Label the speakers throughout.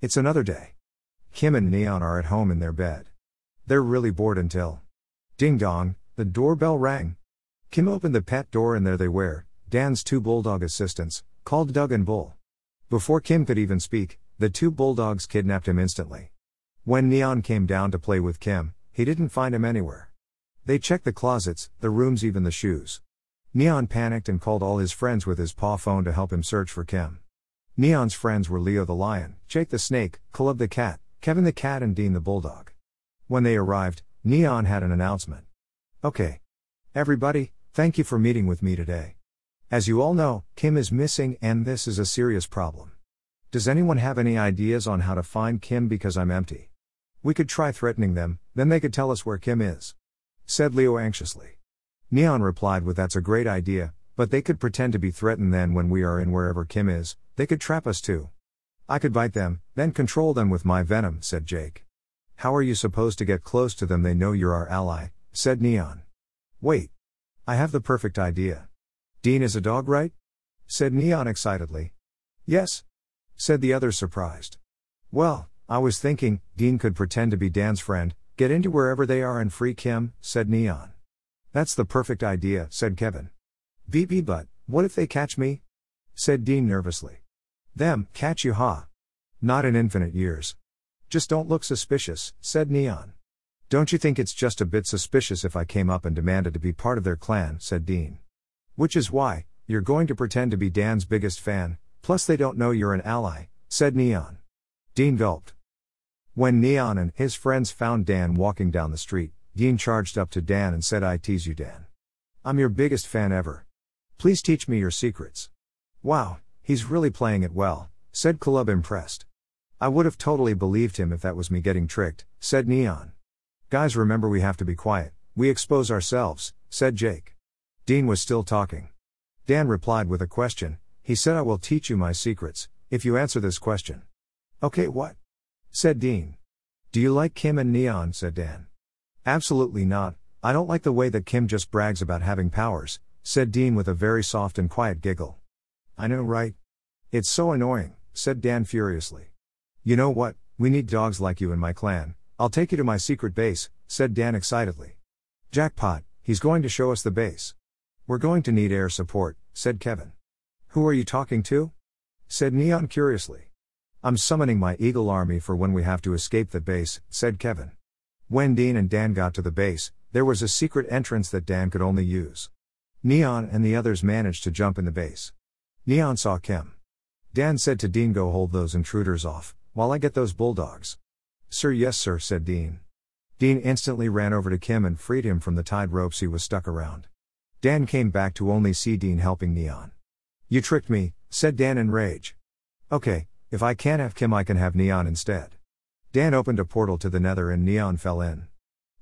Speaker 1: It's another day. Kim and Neon are at home in their bed. They're really bored until. Ding dong, the doorbell rang. Kim opened the pet door and there they were, Dan's two bulldog assistants, called Doug and Bull. Before Kim could even speak, the two bulldogs kidnapped him instantly. When Neon came down to play with Kim, he didn't find him anywhere. They checked the closets, the rooms, even the shoes. Neon panicked and called all his friends with his paw phone to help him search for Kim. Neon's friends were Leo the lion, Jake the snake, Caleb the cat, Kevin the cat, and Dean the bulldog. When they arrived, Neon had an announcement. Okay. Everybody, thank you for meeting with me today. As you all know, Kim is missing and this is a serious problem. Does anyone have any ideas on how to find Kim because I'm empty? We could try threatening them, then they could tell us where Kim is. Said Leo anxiously. Neon replied with That's a great idea, but they could pretend to be threatened then when we are in wherever Kim is, they could trap us too. I could bite them, then control them with my venom, said Jake. How are you supposed to get close to them? They know you're our ally, said Neon. Wait. I have the perfect idea. Dean is a dog, right? said Neon excitedly. Yes, said the other surprised. Well, I was thinking, Dean could pretend to be Dan's friend, get into wherever they are and free Kim, said Neon. That's the perfect idea, said Kevin. BB, but, what if they catch me? said Dean nervously. Them, catch you, ha. Not in infinite years. Just don't look suspicious, said Neon. Don't you think it's just a bit suspicious if I came up and demanded to be part of their clan, said Dean. Which is why, you're going to pretend to be Dan's biggest fan, plus they don't know you're an ally, said Neon. Dean gulped. When Neon and his friends found Dan walking down the street, Dean charged up to Dan and said, I tease you, Dan. I'm your biggest fan ever. Please teach me your secrets. Wow, He's really playing it well, said Caleb impressed. I would have totally believed him if that was me getting tricked, said Neon. Guys, remember we have to be quiet, we expose ourselves, said Jake. Dean was still talking. Dan replied with a question, he said, I will teach you my secrets, if you answer this question. Okay, what? said Dean. Do you like Kim and Neon? said Dan. Absolutely not, I don't like the way that Kim just brags about having powers, said Dean with a very soft and quiet giggle. I know, right? It's so annoying, said Dan furiously. You know what? We need dogs like you in my clan. I'll take you to my secret base, said Dan excitedly. Jackpot, he's going to show us the base. We're going to need air support, said Kevin. Who are you talking to? said Neon curiously. I'm summoning my eagle army for when we have to escape the base, said Kevin. When Dean and Dan got to the base, there was a secret entrance that Dan could only use. Neon and the others managed to jump in the base. Neon saw Kim. Dan said to Dean, Go hold those intruders off, while I get those bulldogs. Sir, yes, sir, said Dean. Dean instantly ran over to Kim and freed him from the tied ropes he was stuck around. Dan came back to only see Dean helping Neon. You tricked me, said Dan in rage. Okay, if I can't have Kim, I can have Neon instead. Dan opened a portal to the nether and Neon fell in.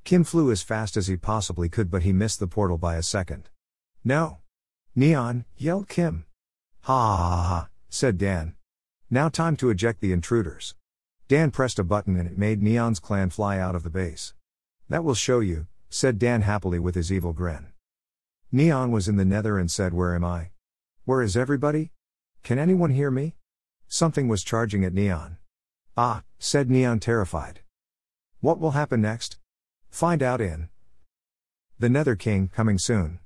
Speaker 1: Kim flew as fast as he possibly could, but he missed the portal by a second. No! Neon, yelled Kim. Ha ha ha said Dan. Now time to eject the intruders. Dan pressed a button and it made Neon's clan fly out of the base. That will show you, said Dan happily with his evil grin. Neon was in the nether and said, Where am I? Where is everybody? Can anyone hear me? Something was charging at Neon. Ah, said Neon terrified. What will happen next? Find out in The Nether King, coming soon.